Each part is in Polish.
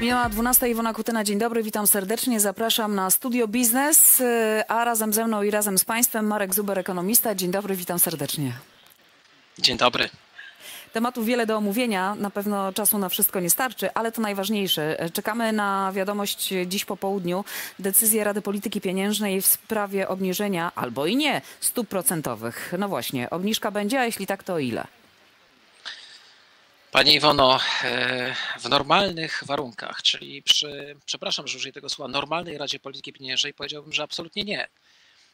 Minęła 12 Iwona Kutyna, dzień dobry, witam serdecznie. Zapraszam na Studio Biznes, y, a razem ze mną i razem z Państwem Marek Zuber, ekonomista. Dzień dobry, witam serdecznie. Dzień dobry. Tematów wiele do omówienia, na pewno czasu na wszystko nie starczy, ale to najważniejsze. Czekamy na wiadomość dziś po południu, decyzję Rady Polityki Pieniężnej w sprawie obniżenia, albo i nie, stóp procentowych. No właśnie, obniżka będzie, a jeśli tak, to ile? Panie Iwono, e, w normalnych warunkach, czyli przy, przepraszam, że użyję tego słowa, normalnej Radzie Polityki Pieniężnej powiedziałbym, że absolutnie nie.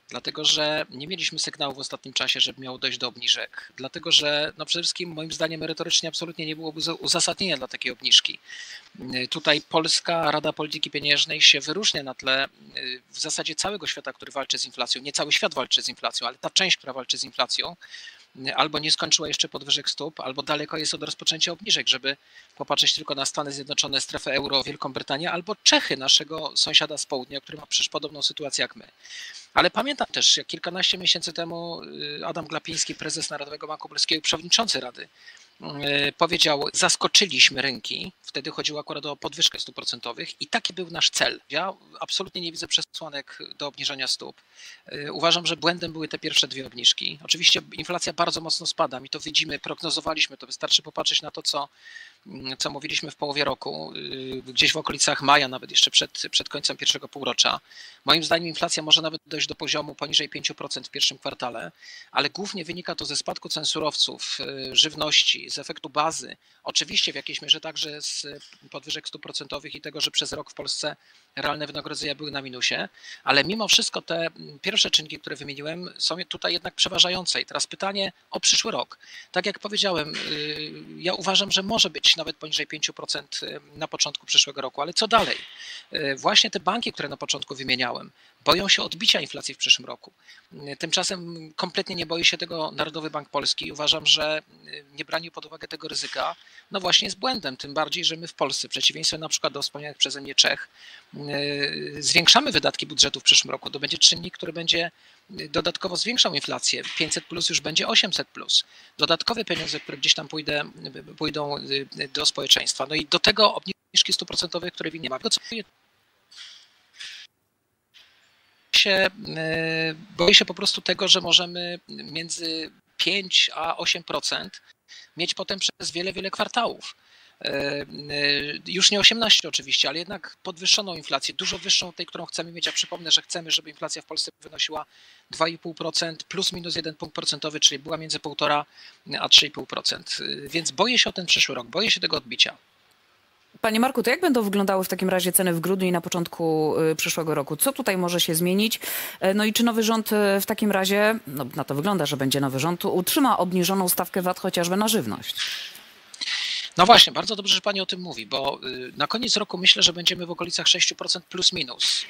Dlatego, że nie mieliśmy sygnału w ostatnim czasie, żeby miało dojść do obniżek. Dlatego, że no przede wszystkim moim zdaniem merytorycznie absolutnie nie byłoby uzasadnienia dla takiej obniżki. E, tutaj Polska Rada Polityki Pieniężnej się wyróżnia na tle e, w zasadzie całego świata, który walczy z inflacją. Nie cały świat walczy z inflacją, ale ta część, która walczy z inflacją albo nie skończyła jeszcze podwyżek stóp, albo daleko jest od rozpoczęcia obniżek, żeby popatrzeć tylko na Stany Zjednoczone, strefę euro, Wielką Brytanię, albo Czechy, naszego sąsiada z południa, który ma przecież podobną sytuację jak my. Ale pamiętam też, jak kilkanaście miesięcy temu y, Adam Glapiński, prezes Narodowego Banku Polskiego, przewodniczący Rady, powiedział, zaskoczyliśmy rynki, wtedy chodziło akurat o podwyżkę stóp procentowych i taki był nasz cel. Ja absolutnie nie widzę przesłanek do obniżania stóp. Y, uważam, że błędem były te pierwsze dwie obniżki. Oczywiście inflacja bardzo mocno spada, mi to widzimy, prognozowaliśmy to, wystarczy popatrzeć na to, co, co mówiliśmy w połowie roku, gdzieś w okolicach maja, nawet jeszcze przed, przed końcem pierwszego półrocza. Moim zdaniem inflacja może nawet dojść do poziomu poniżej 5% w pierwszym kwartale, ale głównie wynika to ze spadku cen surowców, y, żywności, z efektu bazy, oczywiście w jakiejś mierze także z podwyżek stóp procentowych i tego, że przez rok w Polsce realne wynagrodzenia były na minusie, ale mimo wszystko te pierwsze czynniki, które wymieniłem, są tutaj jednak przeważające. I teraz pytanie o przyszły rok. Tak jak powiedziałem, y, ja uważam, że może być nawet poniżej 5% y, na początku przyszłego roku, ale co dalej? Właśnie te banki, które na początku wymieniałem, boją się odbicia inflacji w przyszłym roku. Tymczasem kompletnie nie boi się tego Narodowy Bank Polski. Uważam, że niebranie pod uwagę tego ryzyka, no właśnie jest błędem, tym bardziej, że my w Polsce, w przeciwieństwie na przykład do wspomnianych przeze mnie Czech, zwiększamy wydatki budżetu w przyszłym roku. To będzie czynnik, który będzie dodatkowo zwiększał inflację. 500 plus już będzie 800 plus. Dodatkowe pieniądze, które gdzieś tam pójdę, pójdą do społeczeństwa. No i do tego obniżki 100%, które nie ma się, e, boję się po prostu tego, że możemy między 5 a 8% mieć potem przez wiele, wiele kwartałów. E, e, już nie 18 oczywiście, ale jednak podwyższoną inflację, dużo wyższą tej, którą chcemy mieć. A przypomnę, że chcemy, żeby inflacja w Polsce wynosiła 2,5% plus minus 1 punkt procentowy, czyli była między 1,5 a 3,5%. Więc boję się o ten przyszły rok, boję się tego odbicia. Panie Marku, to jak będą wyglądały w takim razie ceny w grudniu i na początku y, przyszłego roku? Co tutaj może się zmienić? E, no i czy nowy rząd y, w takim razie, no na to wygląda, że będzie nowy rząd, utrzyma obniżoną stawkę VAT chociażby na żywność? No właśnie, bardzo dobrze, że Pani o tym mówi, bo y, na koniec roku myślę, że będziemy w okolicach 6% plus minus.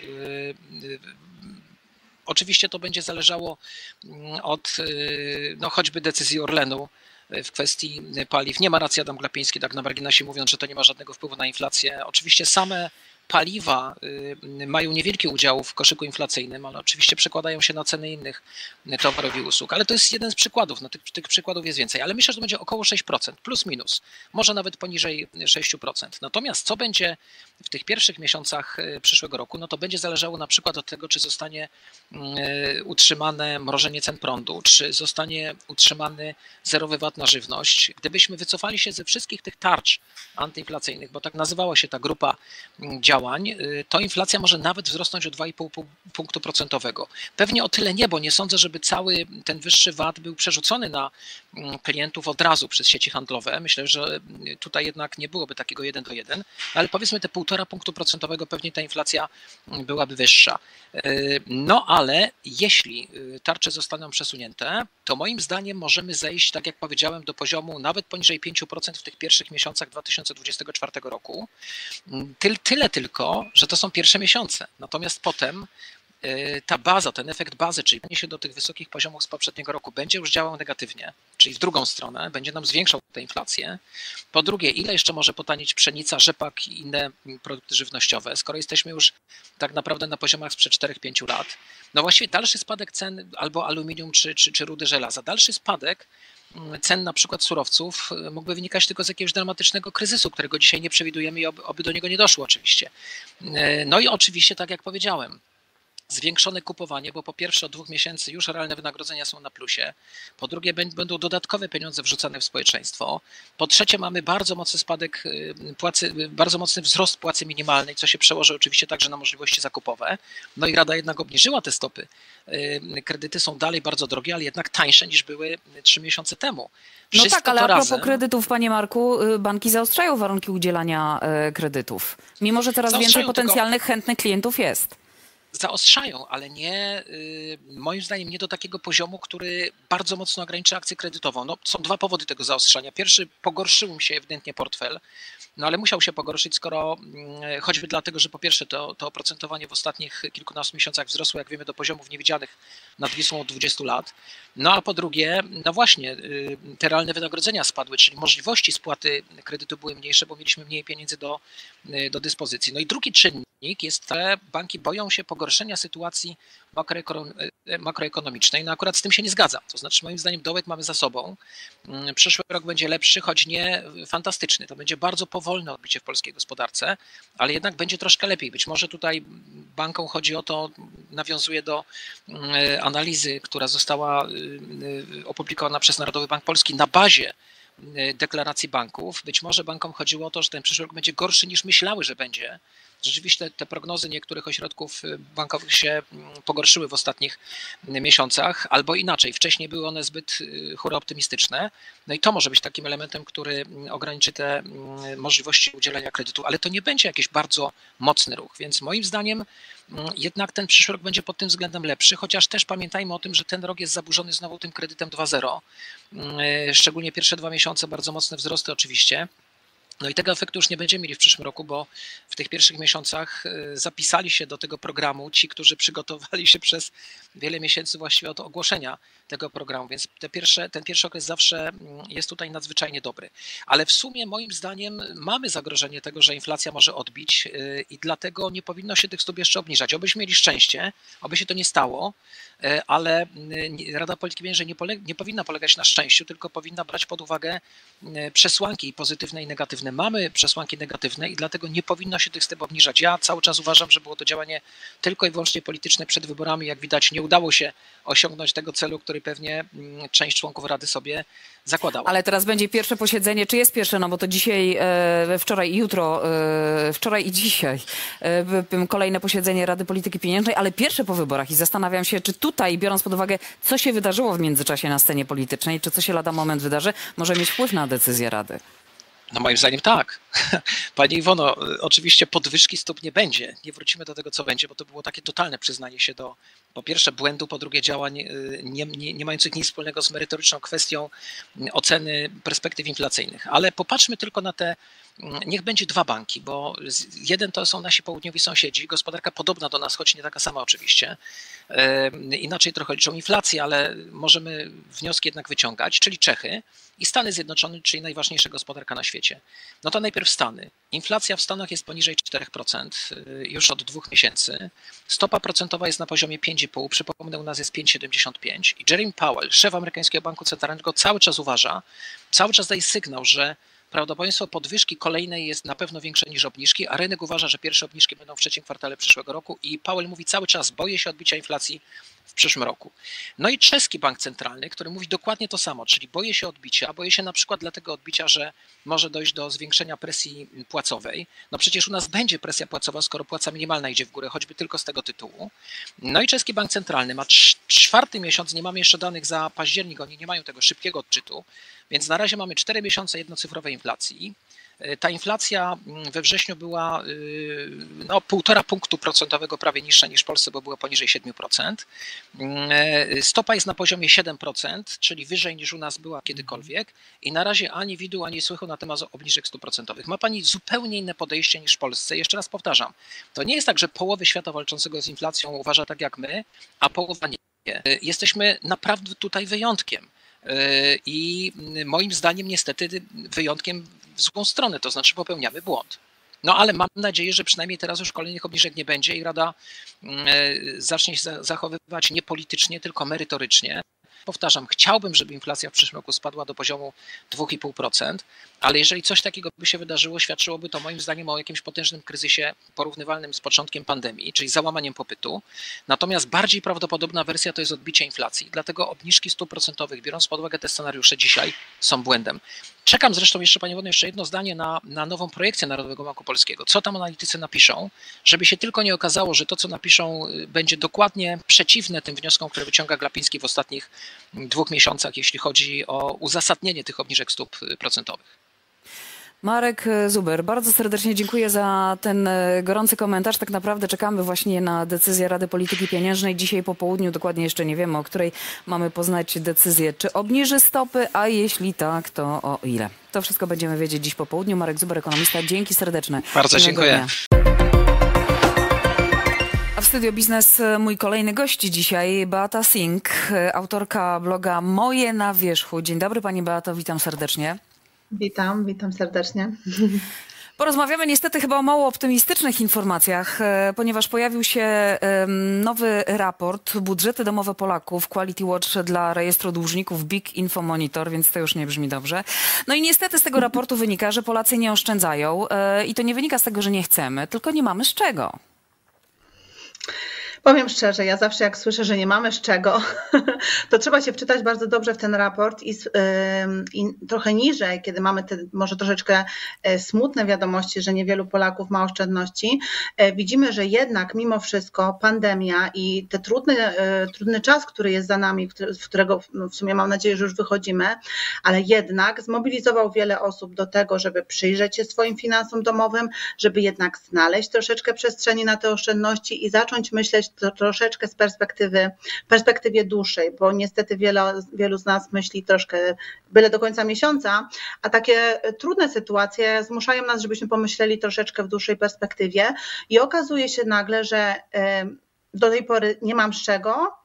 Oczywiście to będzie zależało mm, od no, choćby decyzji Orlenu, w kwestii paliw. Nie ma racji Adam Glapiński, tak na marginesie mówiąc, że to nie ma żadnego wpływu na inflację. Oczywiście same paliwa y, mają niewielki udział w koszyku inflacyjnym, ale oczywiście przekładają się na ceny innych towarów i usług. Ale to jest jeden z przykładów, no tych, tych przykładów jest więcej, ale myślę, że to będzie około 6%, plus minus, może nawet poniżej 6%. Natomiast co będzie w tych pierwszych miesiącach y, przyszłego roku, no to będzie zależało na przykład od tego, czy zostanie y, utrzymane mrożenie cen prądu, czy zostanie utrzymany zerowy VAT na żywność. Gdybyśmy wycofali się ze wszystkich tych tarcz antyinflacyjnych, bo tak nazywała się ta grupa działań, działań, y, to inflacja może nawet wzrosnąć o 2,5 punktu procentowego. Pewnie o tyle nie, bo nie sądzę, żeby cały ten wyższy VAT był przerzucony na mm, klientów od razu przez sieci handlowe. Myślę, że y, tutaj jednak nie byłoby takiego 1 do 1, ale powiedzmy te 1,5 punktu procentowego pewnie ta inflacja mm, byłaby wyższa. Y, no ale jeśli tarcze zostaną przesunięte, to moim zdaniem możemy zejść, tak jak powiedziałem, do poziomu nawet poniżej 5% w tych pierwszych miesiącach 2024 roku. Mm, tyle tylko że to są pierwsze miesiące. Natomiast potem y, ta baza, ten efekt bazy, czyli się do tych wysokich poziomów z poprzedniego roku, będzie już działał negatywnie, czyli w drugą stronę, będzie nam zwiększał tę inflację. Po drugie, ile jeszcze może potanieć pszenica, rzepak i inne produkty żywnościowe, skoro jesteśmy już tak naprawdę na poziomach sprzed 4-5 lat. No właściwie dalszy spadek cen albo aluminium czy, czy, czy rudy żelaza, dalszy spadek cen na przykład surowców mógłby wynikać tylko z jakiegoś dramatycznego kryzysu, którego dzisiaj nie przewidujemy i oby, oby do niego nie doszło oczywiście. No i oczywiście, tak jak powiedziałem, zwiększone kupowanie, bo po pierwsze od dwóch miesięcy już realne wynagrodzenia są na plusie, po drugie będą dodatkowe pieniądze wrzucane w społeczeństwo, po trzecie mamy bardzo mocny spadek y, płacy, y, bardzo mocny wzrost płacy minimalnej, co się przełoży oczywiście także na możliwości zakupowe. No i Rada jednak obniżyła te stopy. Y, kredyty są dalej bardzo drogie, ale jednak tańsze niż były trzy miesiące temu. Wszystko no tak, ale a propos razem... kredytów, panie Marku, banki zaostrzają warunki udzielania kredytów. Mimo, że coraz więcej potencjalnych, tylko... chętnych klientów jest zaostrzają, ale nie, y, moim zdaniem, nie do takiego poziomu, który bardzo mocno ogranicza akcję kredytową. No, są dwa powody tego zaostrzania. Pierwszy, pogorszył mi się ewidentnie portfel, no ale musiał się pogorszyć, skoro mm, choćby dlatego, że po pierwsze to, to oprocentowanie w ostatnich kilkunastu miesiącach wzrosło, jak wiemy, do poziomów niewidzianych nad Wisłą od 20 lat. No a po drugie, no właśnie, y, te realne wynagrodzenia spadły, czyli możliwości spłaty kredytu były mniejsze, bo mieliśmy mniej pieniędzy do, y, do dyspozycji. No i drugi czynnik jest, że banki boją się pogorszenia sytuacji makroekonomicznej. No akurat z tym się nie zgadzam. To znaczy, moim zdaniem, dołek mamy za sobą. Mm, przyszły rok będzie lepszy, choć nie fantastyczny. To będzie bardzo powolne odbicie w polskiej gospodarce, ale jednak będzie troszkę lepiej. Być może tutaj bankom chodzi o to, nawiązuje do mm, e, analizy, która została y, opublikowana przez Narodowy Bank Polski na bazie y, deklaracji banków. Być może bankom chodziło o to, że ten przyszły rok będzie gorszy niż myślały, że będzie Rzeczywiście te prognozy niektórych ośrodków y, bankowych się mm, pogorszyły w ostatnich mm, miesiącach, albo inaczej, wcześniej były one zbyt y, chóro optymistyczne. No i to może być takim elementem, który mm, ograniczy te możliwości udzielenia kredytu, ale to nie będzie jakiś bardzo mocny ruch, więc moim zdaniem jednak ten przyszły rok będzie pod tym względem lepszy, chociaż też pamiętajmy o tym, że ten rok jest zaburzony znowu tym kredytem 2.0. Szczególnie pierwsze dwa miesiące, bardzo mocne wzrosty oczywiście. No i tego efektu już nie będziemy mieli w przyszłym roku, bo w tych pierwszych miesiącach y, zapisali się do tego programu ci, którzy przygotowali się przez wiele miesięcy właściwie od ogłoszenia tego programu, więc te pierwsze, ten pierwszy okres zawsze mm, jest tutaj nadzwyczajnie dobry. Ale w sumie moim zdaniem mamy zagrożenie tego, że inflacja może odbić y, i dlatego nie powinno się tych stóp jeszcze obniżać. Obyśmy mieli szczęście, oby się to nie stało, y, ale Rada Polityki Pieniężnej nie, nie powinna polegać na szczęściu, tylko powinna brać pod uwagę przesłanki pozytywne i negatywne mamy przesłanki negatywne i dlatego nie powinno się tych step obniżać. Ja cały czas uważam, że było to działanie tylko i wyłącznie polityczne przed wyborami. Jak widać, nie udało się osiągnąć tego celu, który pewnie mm, część członków Rady sobie zakładała. Ale teraz będzie pierwsze posiedzenie, czy jest pierwsze, no bo to dzisiaj, e, wczoraj i jutro, e, wczoraj i dzisiaj e, kolejne posiedzenie Rady Polityki Pieniężnej, ale pierwsze po wyborach i zastanawiam się, czy tutaj, biorąc pod uwagę, co się wydarzyło w międzyczasie na scenie politycznej, czy co się lada moment wydarzy, może mieć wpływ na decyzję Rady. No moim zdaniem tak. Pani Iwono, oczywiście podwyżki stóp nie będzie. Nie wrócimy do tego, co będzie, bo to było takie totalne przyznanie się do po pierwsze błędu, po drugie działań y, nie, nie, nie mających nic wspólnego z merytoryczną kwestią oceny perspektyw inflacyjnych. Ale popatrzmy tylko na te niech będzie dwa banki, bo jeden to są nasi południowi sąsiedzi, gospodarka podobna do nas, choć nie taka sama oczywiście. Inaczej trochę liczą inflację, ale możemy wnioski jednak wyciągać, czyli Czechy i Stany Zjednoczone, czyli najważniejsza gospodarka na świecie. No to najpierw Stany. Inflacja w Stanach jest poniżej 4% y, już od dwóch miesięcy. Stopa procentowa jest na poziomie 5,5, przypomnę, u nas jest 5,75 i Jeremy Powell, szef amerykańskiego banku centralnego, cały czas uważa, cały czas daje sygnał, że prawdopodobieństwo podwyżki kolejnej jest na pewno większe niż obniżki, a rynek uważa, że pierwsze obniżki będą w trzecim kwartale przyszłego roku i Powell mówi cały czas, boję się odbicia inflacji w przyszłym roku. No i czeski bank centralny, który mówi dokładnie to samo, czyli boję się odbicia, boję się na przykład dlatego odbicia, że może dojść do zwiększenia presji płacowej. No przecież u nas będzie presja płacowa, skoro płaca minimalna idzie w górę, choćby tylko z tego tytułu. No i czeski bank centralny ma czwarty miesiąc, nie mamy jeszcze danych za październik, oni nie mają tego szybkiego odczytu, więc na razie mamy 4 miesiące jednocyfrowej inflacji. Ta inflacja mm, we wrześniu była y, no, 1,5 punktu procentowego prawie niższa niż w Polsce, bo była poniżej 7%. Mm, stopa jest na poziomie 7%, czyli wyżej niż u nas była kiedykolwiek i na razie ani widu, ani słychu na temat obniżek stóp procentowych. Ma Pani zupełnie inne podejście niż w Polsce. Jeszcze raz powtarzam, to nie jest tak, że połowy świata walczącego z inflacją uważa tak jak my, a połowa nie. E, jesteśmy naprawdę tutaj wyjątkiem. I moim zdaniem, niestety, wyjątkiem w złą stronę, to znaczy popełniamy błąd. No ale mam nadzieję, że przynajmniej teraz już kolejnych obniżek nie będzie i Rada mm, e, zacznie się zachowywać nie politycznie, tylko merytorycznie. Powtarzam, chciałbym, żeby inflacja w przyszłym roku spadła do poziomu 2,5%, ale jeżeli coś takiego by się wydarzyło, świadczyłoby to moim zdaniem o jakimś potężnym kryzysie porównywalnym z początkiem pandemii, czyli załamaniem popytu. Natomiast bardziej prawdopodobna wersja to jest odbicie inflacji. Dlatego obniżki stóp procentowych, biorąc pod uwagę te scenariusze dzisiaj, są błędem. Czekam zresztą jeszcze, Panie Wodny, jeszcze jedno zdanie na, na nową projekcję Narodowego Banku Polskiego. Co tam analitycy napiszą, żeby się tylko nie okazało, że to, co napiszą, y, będzie dokładnie przeciwne tym wnioskom, które wyciąga Glapiński w ostatnich dwóch miesiącach, jeśli chodzi o uzasadnienie tych obniżek stóp y, procentowych. Marek Zuber, bardzo serdecznie dziękuję za ten e, gorący komentarz. Tak naprawdę czekamy właśnie na decyzję Rady Polityki Pieniężnej. Dzisiaj po południu, dokładnie jeszcze nie wiemy, o której mamy poznać decyzję, czy obniży stopy, a jeśli tak, to o ile. To wszystko będziemy wiedzieć dziś po południu. Marek Zuber, ekonomista, dzięki serdeczne. Bardzo dziękuję. W Studio Biznes e, mój kolejny gość dzisiaj, Beata Sink, e, autorka bloga Moje na Wierzchu. Dzień dobry Pani Beato, witam serdecznie. Witam, witam serdecznie. Porozmawiamy niestety chyba o mało optymistycznych informacjach, e, ponieważ pojawił się nowy raport Budżety domowe Polaków Quality Watch dla rejestru dłużników Big Info Monitor, więc to już nie brzmi dobrze. No i niestety z tego raportu wynika, że Polacy nie oszczędzają i to nie wynika z tego, że nie chcemy, tylko nie mamy z czego. Powiem szczerze, ja zawsze jak słyszę, że nie mamy z czego, to trzeba się wczytać bardzo dobrze w ten raport i, i trochę niżej, kiedy mamy te może troszeczkę e, smutne wiadomości, że niewielu Polaków ma oszczędności, e, widzimy, że jednak mimo wszystko pandemia i ten trudny, e, trudny czas, który jest za nami, w którego w sumie mam nadzieję, że już wychodzimy, ale jednak zmobilizował wiele osób do tego, żeby przyjrzeć się swoim finansom domowym, żeby jednak znaleźć troszeczkę przestrzeni na te oszczędności i zacząć myśleć to troszeczkę z perspektywy, perspektywie dłuższej, bo niestety wiele, wielu z nas myśli troszkę byle do końca miesiąca, a takie trudne sytuacje zmuszają nas, żebyśmy pomyśleli troszeczkę w dłuższej perspektywie i okazuje się nagle, że do tej pory nie mam z czego,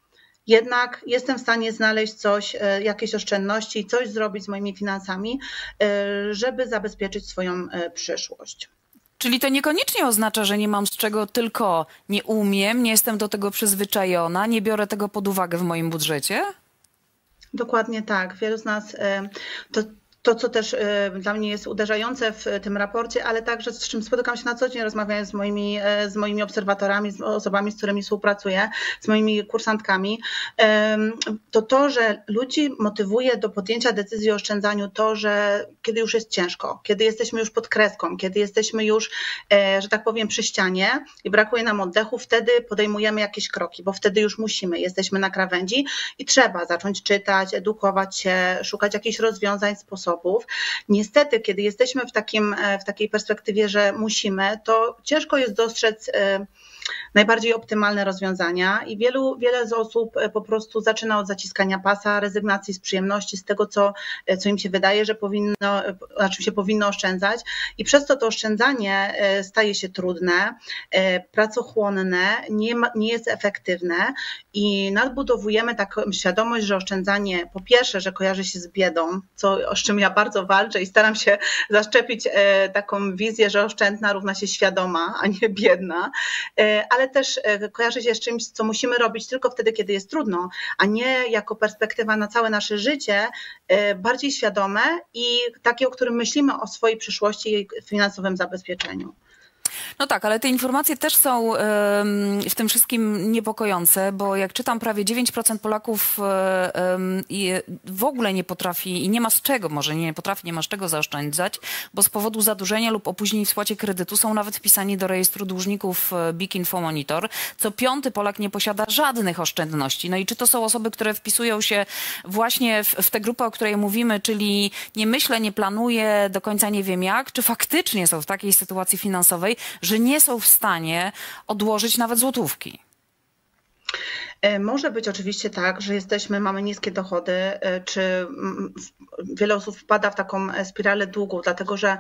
jednak jestem w stanie znaleźć coś, e, jakieś oszczędności, coś zrobić z moimi finansami, e, żeby zabezpieczyć swoją e, przyszłość. Czyli to niekoniecznie oznacza, że nie mam z czego, tylko nie umiem, nie jestem do tego przyzwyczajona, nie biorę tego pod uwagę w moim budżecie? Dokładnie tak. Wielu z nas to to, co też e, dla mnie jest uderzające w tym raporcie, ale także z czym spotykam się na co dzień, rozmawiając z moimi, e, z moimi obserwatorami, z osobami, z którymi współpracuję, z moimi kursantkami, to to, że ludzi motywuje do podjęcia decyzji o oszczędzaniu to, że kiedy już jest ciężko, kiedy jesteśmy już pod kreską, kiedy jesteśmy już, e, że tak powiem, przy ścianie i brakuje nam oddechu, wtedy podejmujemy jakieś kroki, bo wtedy już musimy, jesteśmy na krawędzi i trzeba zacząć czytać, edukować się, szukać jakichś rozwiązań, sposobów, sposobów. Niestety, kiedy jesteśmy w, takim, e, w takiej perspektywie, że musimy, to ciężko jest dostrzec e, najbardziej optymalne rozwiązania i wielu, wiele z osób e, po prostu zaczyna od zaciskania pasa, rezygnacji z przyjemności, z tego, co, e, co im się wydaje, że powinno, na czym się powinno oszczędzać. I przez to to oszczędzanie e, staje się trudne, pracochłonne, nie, ma, nie jest efektywne i nadbudowujemy taką świadomość, że oszczędzanie po pierwsze, że kojarzy się z biedą, co, z czym ja bardzo walczę i staram się zaszczepić taką wizję, że oszczędna równa się świadoma, a nie biedna, ale też e, kojarzy się z czymś, co musimy robić tylko wtedy, kiedy jest trudno, a nie jako perspektywa na całe nasze życie, e, bardziej świadome i takie, o którym myślimy o swojej przyszłości i finansowym zabezpieczeniu. No tak, ale te informacje też są w tym wszystkim niepokojące, bo jak czytam, prawie 9% Polaków w ogóle nie potrafi i nie ma z czego, może nie potrafi, nie ma z czego zaoszczędzać, bo z powodu zadłużenia lub opóźnień w spłacie kredytu są nawet wpisani do rejestru dłużników e, Big Info Monitor. Co piąty Polak nie posiada żadnych oszczędności. No i czy to są osoby, które wpisują się właśnie w, w tę grupę, o której mówimy, czyli nie myślę, nie planuję, do końca nie wiem jak, czy faktycznie są w takiej sytuacji finansowej, że nie są w stanie odłożyć nawet złotówki. E, może być oczywiście tak, że jesteśmy, mamy niskie dochody, e, czy wiele osób wpada w taką e, spiralę długów, dlatego że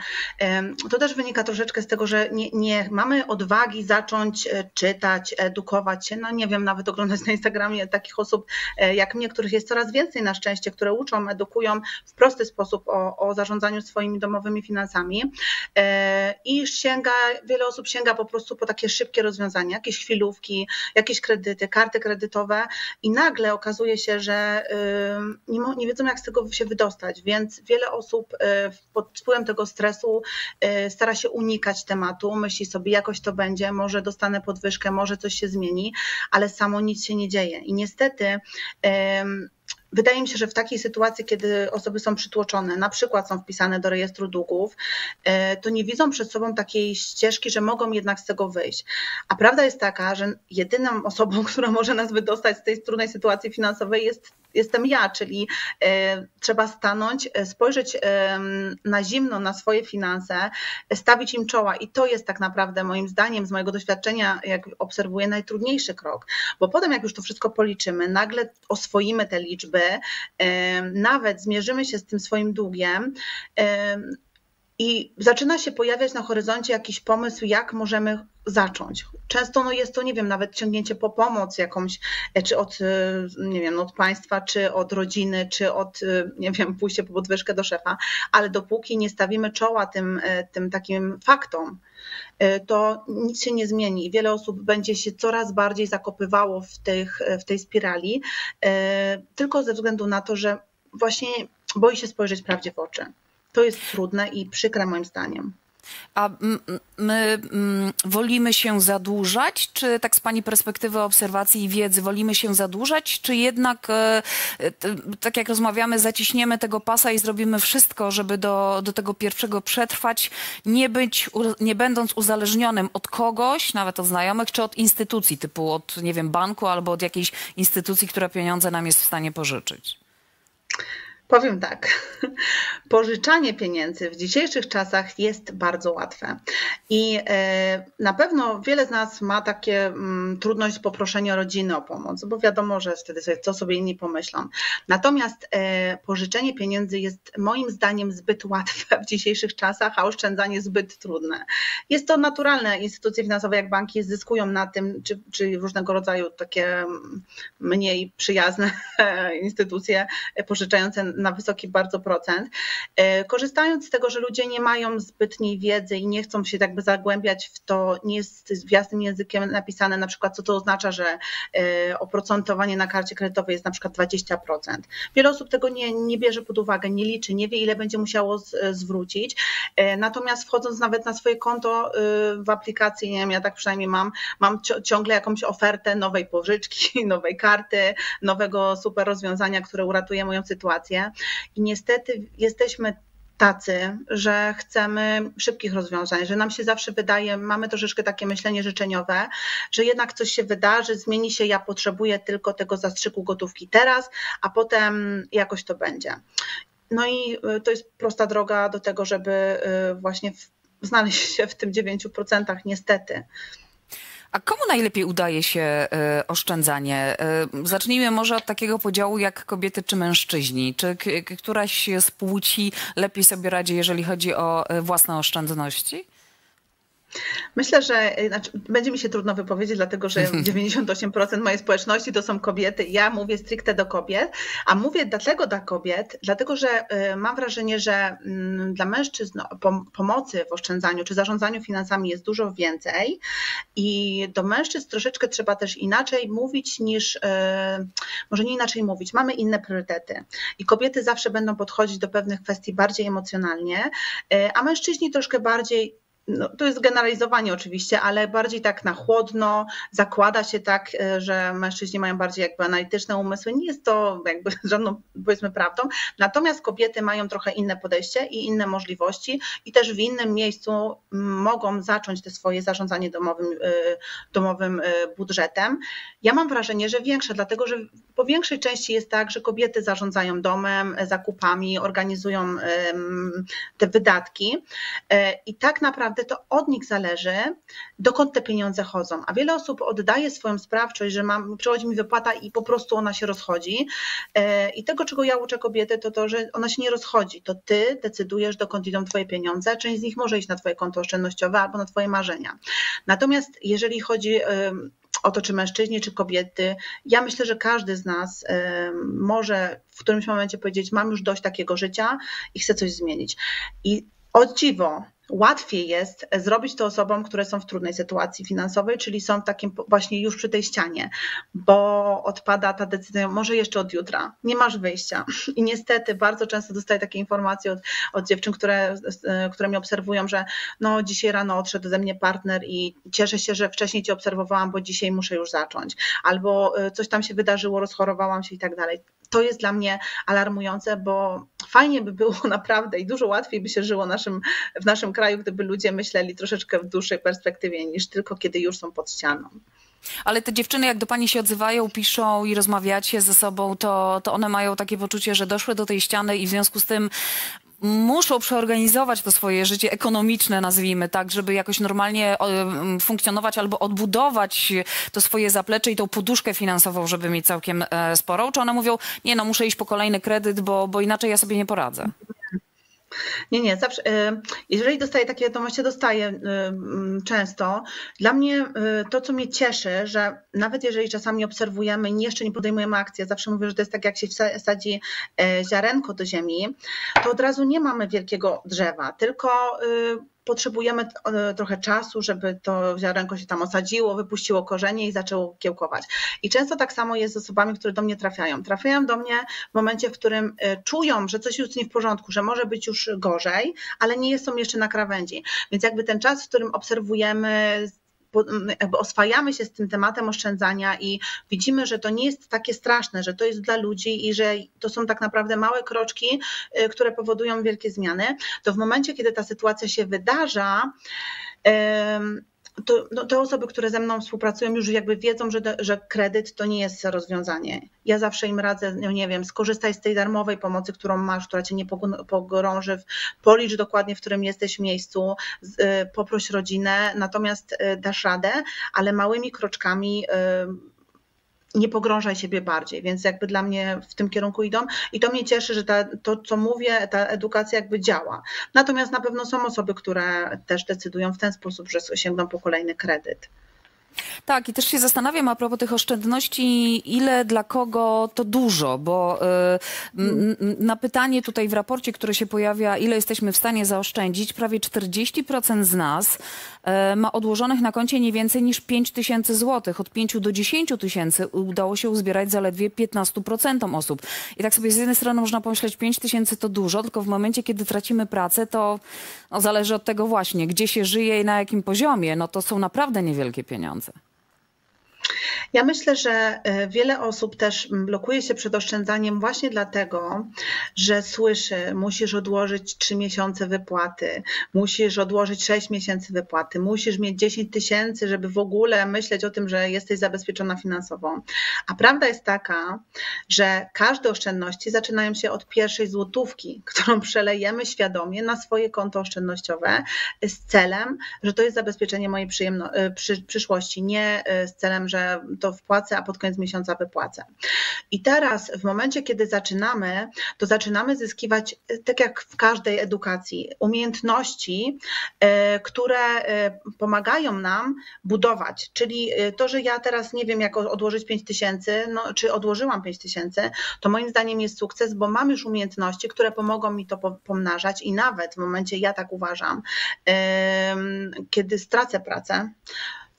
to też wynika troszeczkę z tego, że nie, nie, mamy odwagi zacząć czytać, edukować się. No nie wiem, nawet oglądać na Instagramie takich osób jak mnie, których jest coraz więcej na szczęście, które uczą, edukują w prosty sposób o, o zarządzaniu swoimi domowymi finansami. I sięga, wiele osób sięga po prostu po takie szybkie rozwiązania, jakieś chwilówki, jakieś kredyty, karty kredytowe kredytowe i nagle okazuje się, że nie, nie wiedzą, jak z tego się wydostać, więc wiele osób pod wpływem tego stresu stara się unikać tematu, myśli sobie, jakoś to będzie, może dostanę podwyżkę, może coś się zmieni, ale samo nic się nie dzieje. I niestety Wydaje mi się, że w takiej sytuacji, kiedy osoby są przytłoczone, na przykład są wpisane do rejestru długów, e, to nie widzą przed sobą takiej ścieżki, że mogą jednak z tego wyjść. A prawda jest taka, że jedyną osobą, która może nas wydostać z tej trudnej sytuacji finansowej jest jestem ja, czyli e, trzeba stanąć, e, spojrzeć na zimno na swoje finanse, stawić im czoła i to jest tak naprawdę moim zdaniem, z mojego doświadczenia, jak obserwuję, najtrudniejszy krok, bo potem jak już to wszystko policzymy, nagle oswoimy te liczby, nawet zmierzymy się z tym swoim długiem, i zaczyna się pojawiać na horyzoncie jakiś pomysł, jak możemy zacząć. Często no jest to, nie wiem, nawet ciągnięcie po pomoc jakąś, e, czy od, e, nie wiem, od państwa, czy od rodziny, czy od, e, nie wiem, pójście po podwyżkę do szefa, ale dopóki nie stawimy czoła tym, tym takim faktom, to nic się nie zmieni. Wiele osób będzie się coraz bardziej zakopywało w, tych, w tej spirali, tylko ze względu na to, że właśnie boi się spojrzeć prawdzie w oczy. To jest trudne i przykre moim zdaniem. A my wolimy się zadłużać, czy tak z Pani perspektywy obserwacji i wiedzy, wolimy się zadłużać, czy jednak, e, tak jak rozmawiamy, zaciśniemy tego pasa i zrobimy wszystko, żeby do, do tego pierwszego przetrwać, nie, być, nie będąc uzależnionym od kogoś, nawet od znajomych, czy od instytucji, typu od, nie wiem, banku albo od jakiejś instytucji, która pieniądze nam jest w stanie pożyczyć? Powiem tak, pożyczanie pieniędzy w dzisiejszych czasach jest bardzo łatwe i e, na pewno wiele z nas ma takie mm, trudność poproszenia rodziny o pomoc, bo wiadomo, że wtedy sobie, co sobie inni pomyślą. Natomiast e, pożyczenie pieniędzy jest moim zdaniem zbyt łatwe w dzisiejszych czasach, a oszczędzanie zbyt trudne. Jest to naturalne, instytucje finansowe jak banki zyskują na tym, czy, czy różnego rodzaju takie mm, mniej przyjazne instytucje pożyczające na wysoki bardzo procent. E, korzystając z tego, że ludzie nie mają zbytniej wiedzy i nie chcą się jakby zagłębiać w to, nie jest jasnym językiem napisane na przykład, co to oznacza, że e, oprocentowanie na karcie kredytowej jest na przykład 20%. Wiele osób tego nie, nie bierze pod uwagę, nie liczy, nie wie, ile będzie musiało z, zwrócić. E, natomiast wchodząc nawet na swoje konto w aplikacji, nie wiem, ja tak przynajmniej mam, mam ciągle jakąś ofertę nowej pożyczki, nowej karty, nowego super rozwiązania, które uratuje moją sytuację. I niestety jesteśmy tacy, że chcemy szybkich rozwiązań, że nam się zawsze wydaje, mamy troszeczkę takie myślenie życzeniowe, że jednak coś się wydarzy, zmieni się, ja potrzebuję tylko tego zastrzyku gotówki teraz, a potem jakoś to będzie. No i y, to jest prosta droga do tego, żeby y, właśnie znaleźć się w tym 9%, niestety. A komu najlepiej udaje się e, oszczędzanie? E, zacznijmy może od takiego podziału jak kobiety czy mężczyźni. Czy któraś z płci lepiej sobie radzi, jeżeli chodzi o e, własne oszczędności? Myślę, że znaczy, będzie mi się trudno wypowiedzieć, dlatego że 98% mojej społeczności to są kobiety. Ja mówię stricte do kobiet, a mówię dlatego dla kobiet, dlatego że y, mam wrażenie, że mm, dla mężczyzn pomocy w oszczędzaniu czy zarządzaniu finansami jest dużo więcej i do mężczyzn troszeczkę trzeba też inaczej mówić niż, y, może nie inaczej mówić, mamy inne priorytety i kobiety zawsze będą podchodzić do pewnych kwestii bardziej emocjonalnie, y, a mężczyźni troszkę bardziej no, to jest generalizowanie oczywiście, ale bardziej tak na chłodno, zakłada się tak, e, że mężczyźni mają bardziej jakby analityczne umysły. Nie jest to jakby żadną powiedzmy prawdą, natomiast kobiety mają trochę inne podejście i inne możliwości i też w innym miejscu mogą zacząć te swoje zarządzanie domowym, e, domowym e, budżetem. Ja mam wrażenie, że większe, dlatego że po większej części jest tak, że kobiety zarządzają domem, zakupami, organizują te wydatki i tak naprawdę naprawdę to od nich zależy, dokąd te pieniądze chodzą. A wiele osób oddaje swoją sprawczość, że mam, przychodzi mi wypłata i po prostu ona się rozchodzi. E, I tego, czego ja uczę kobiety, to to, że ona się nie rozchodzi. To ty decydujesz, dokąd idą twoje pieniądze. Część z nich może iść na twoje konto oszczędnościowe albo na twoje marzenia. Natomiast jeżeli chodzi o to, czy mężczyźni, czy kobiety. Ja myślę, że każdy z nas może w którymś momencie powiedzieć: Mam już dość takiego życia i chcę coś zmienić. I o dziwo, łatwiej jest zrobić to osobom, które są w trudnej sytuacji finansowej, czyli są w takim właśnie już przy tej ścianie, bo odpada ta decyzja, może jeszcze od jutra, nie masz wyjścia. I niestety bardzo często dostaję takie informacje od, od dziewczyn, które, które mnie obserwują, że no dzisiaj rano odszedł ze mnie partner i cieszę się, że wcześniej cię obserwowałam, bo dzisiaj muszę już zacząć. Albo y, coś tam się wydarzyło, rozchorowałam się i tak dalej to jest dla mnie alarmujące, bo fajnie by było naprawdę i dużo łatwiej by się żyło naszym, w naszym kraju, gdyby ludzie myśleli troszeczkę w dłuższej perspektywie niż tylko kiedy już są pod ścianą. Ale te dziewczyny, jak do pani się odzywają, piszą i rozmawiacie ze sobą, to, to one mają takie poczucie, że doszły do tej ściany i w związku z tym muszą przeorganizować to swoje życie ekonomiczne, nazwijmy tak, żeby jakoś normalnie funkcjonować albo odbudować to swoje zaplecze i tą poduszkę finansową, żeby mieć całkiem e, sporą? Czy one mówią, nie no, muszę iść po kolejny kredyt, bo, bo inaczej ja sobie nie poradzę? Nie, nie, zawsze. Y, jeżeli dostaję takie wiadomości, dostaję mm, często. Dla mnie y, to, co mnie cieszy, że nawet jeżeli czasami obserwujemy i jeszcze nie podejmujemy akcji, zawsze mówię, że to jest tak, jak się wsadzi ziarenko do ziemi, to od razu nie mamy wielkiego drzewa, tylko potrzebujemy e, trochę czasu, żeby to ziarenko się tam osadziło, wypuściło korzenie i zaczęło kiełkować. I często tak samo jest z osobami, które do mnie trafiają. Trafiają do mnie w momencie, w którym e, czują, że coś jest nie w porządku, że może być już gorzej, ale nie są jeszcze na krawędzi. Więc jakby ten czas, w którym obserwujemy jakby oswajamy się z tym tematem oszczędzania i widzimy, że to nie jest takie straszne, że to jest dla ludzi i że to są tak naprawdę małe kroczki, y, które powodują wielkie zmiany, to w momencie, kiedy ta sytuacja się wydarza, to, no, te osoby, które ze mną współpracują, już jakby wiedzą, że, że kredyt to nie jest rozwiązanie. Ja zawsze im radzę, no nie wiem, skorzystaj z tej darmowej pomocy, którą masz, która cię nie pogrąży, policz dokładnie, w którym jesteś miejscu, y, poproś rodzinę, natomiast y, dasz radę, ale małymi kroczkami y, nie pogrążaj siebie bardziej, więc jakby dla mnie w tym kierunku idą i to mnie cieszy, że ta, to, co mówię, ta edukacja jakby działa. Natomiast na pewno są osoby, które też decydują w ten sposób, że sięgną po kolejny kredyt. Tak, i też się zastanawiam a propos tych oszczędności, ile dla kogo to dużo, bo y, na pytanie tutaj w raporcie, które się pojawia, ile jesteśmy w stanie zaoszczędzić, prawie 40% z nas ma odłożonych na koncie nie więcej niż 5 tysięcy złotych. Od 5 do 10 tysięcy udało się uzbierać zaledwie 15% osób. I tak sobie z jednej strony można pomyśleć, 5 tysięcy to dużo, tylko w momencie, kiedy tracimy pracę, to no, zależy od tego właśnie, gdzie się żyje i na jakim poziomie, no to są naprawdę niewielkie pieniądze. Ja myślę, że e, wiele osób też blokuje się przed oszczędzaniem właśnie dlatego, że słyszy, musisz odłożyć 3 miesiące wypłaty, musisz odłożyć 6 miesięcy wypłaty, musisz mieć 10 tysięcy, żeby w ogóle myśleć o tym, że jesteś zabezpieczona finansowo. A prawda jest taka, że każde oszczędności zaczynają się od pierwszej złotówki, którą przelejemy świadomie na swoje konto oszczędnościowe z celem, że to jest zabezpieczenie mojej przyjemno- e, przy- przyszłości, nie e, z celem, że to wpłacę, a pod koniec miesiąca wypłacę. I teraz w momencie, kiedy zaczynamy, to zaczynamy zyskiwać, tak jak w każdej edukacji, umiejętności, e, które e, pomagają nam budować. Czyli e, to, że ja teraz nie wiem, jak odłożyć 5 tysięcy, no, czy odłożyłam 5 tysięcy, to moim zdaniem jest sukces, bo mam już umiejętności, które pomogą mi to pomnażać i nawet w momencie, ja tak uważam, kiedy stracę pracę,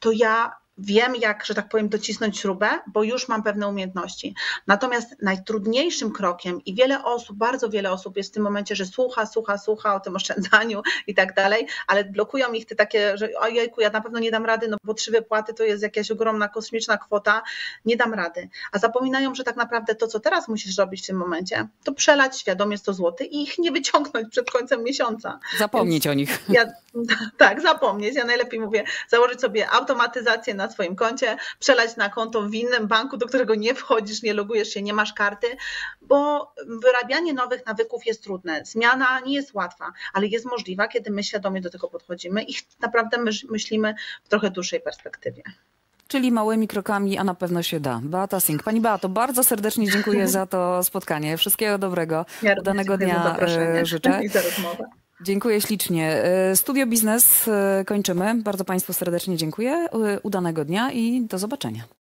to ja wiem, jak, że tak powiem, docisnąć śrubę, bo już mam pewne umiejętności. Natomiast najtrudniejszym krokiem i wiele osób, bardzo wiele osób jest w tym momencie, że słucha, słucha, słucha o tym oszczędzaniu i tak dalej, ale blokują ich te takie, że ojejku, ja na pewno nie dam rady, no bo trzy wypłaty to jest jakaś ogromna, kosmiczna kwota, nie dam rady. A zapominają, że tak naprawdę to, co teraz musisz robić w tym momencie, to przelać świadomie 100 zł i ich nie wyciągnąć przed końcem miesiąca. Zapomnieć Więc o nich. Ja, tak, zapomnieć. Ja najlepiej mówię, założyć sobie automatyzację na swoim koncie, przelać na konto w innym banku, do którego nie wchodzisz, nie logujesz się, nie masz karty, bo wyrabianie nowych nawyków jest trudne. Zmiana nie jest łatwa, ale jest możliwa, kiedy my świadomie do tego podchodzimy i naprawdę myślimy w trochę dłuższej perspektywie. Czyli małymi krokami, a na pewno się da. Beata Sink. Pani Beato, bardzo serdecznie dziękuję za to spotkanie. Wszystkiego dobrego. Ja Udanego dnia e, życzę. I za rozmowę. Dziękuję ślicznie. E, Studio Biznes e, kończymy. Bardzo Państwu serdecznie dziękuję. E, udanego dnia i do zobaczenia.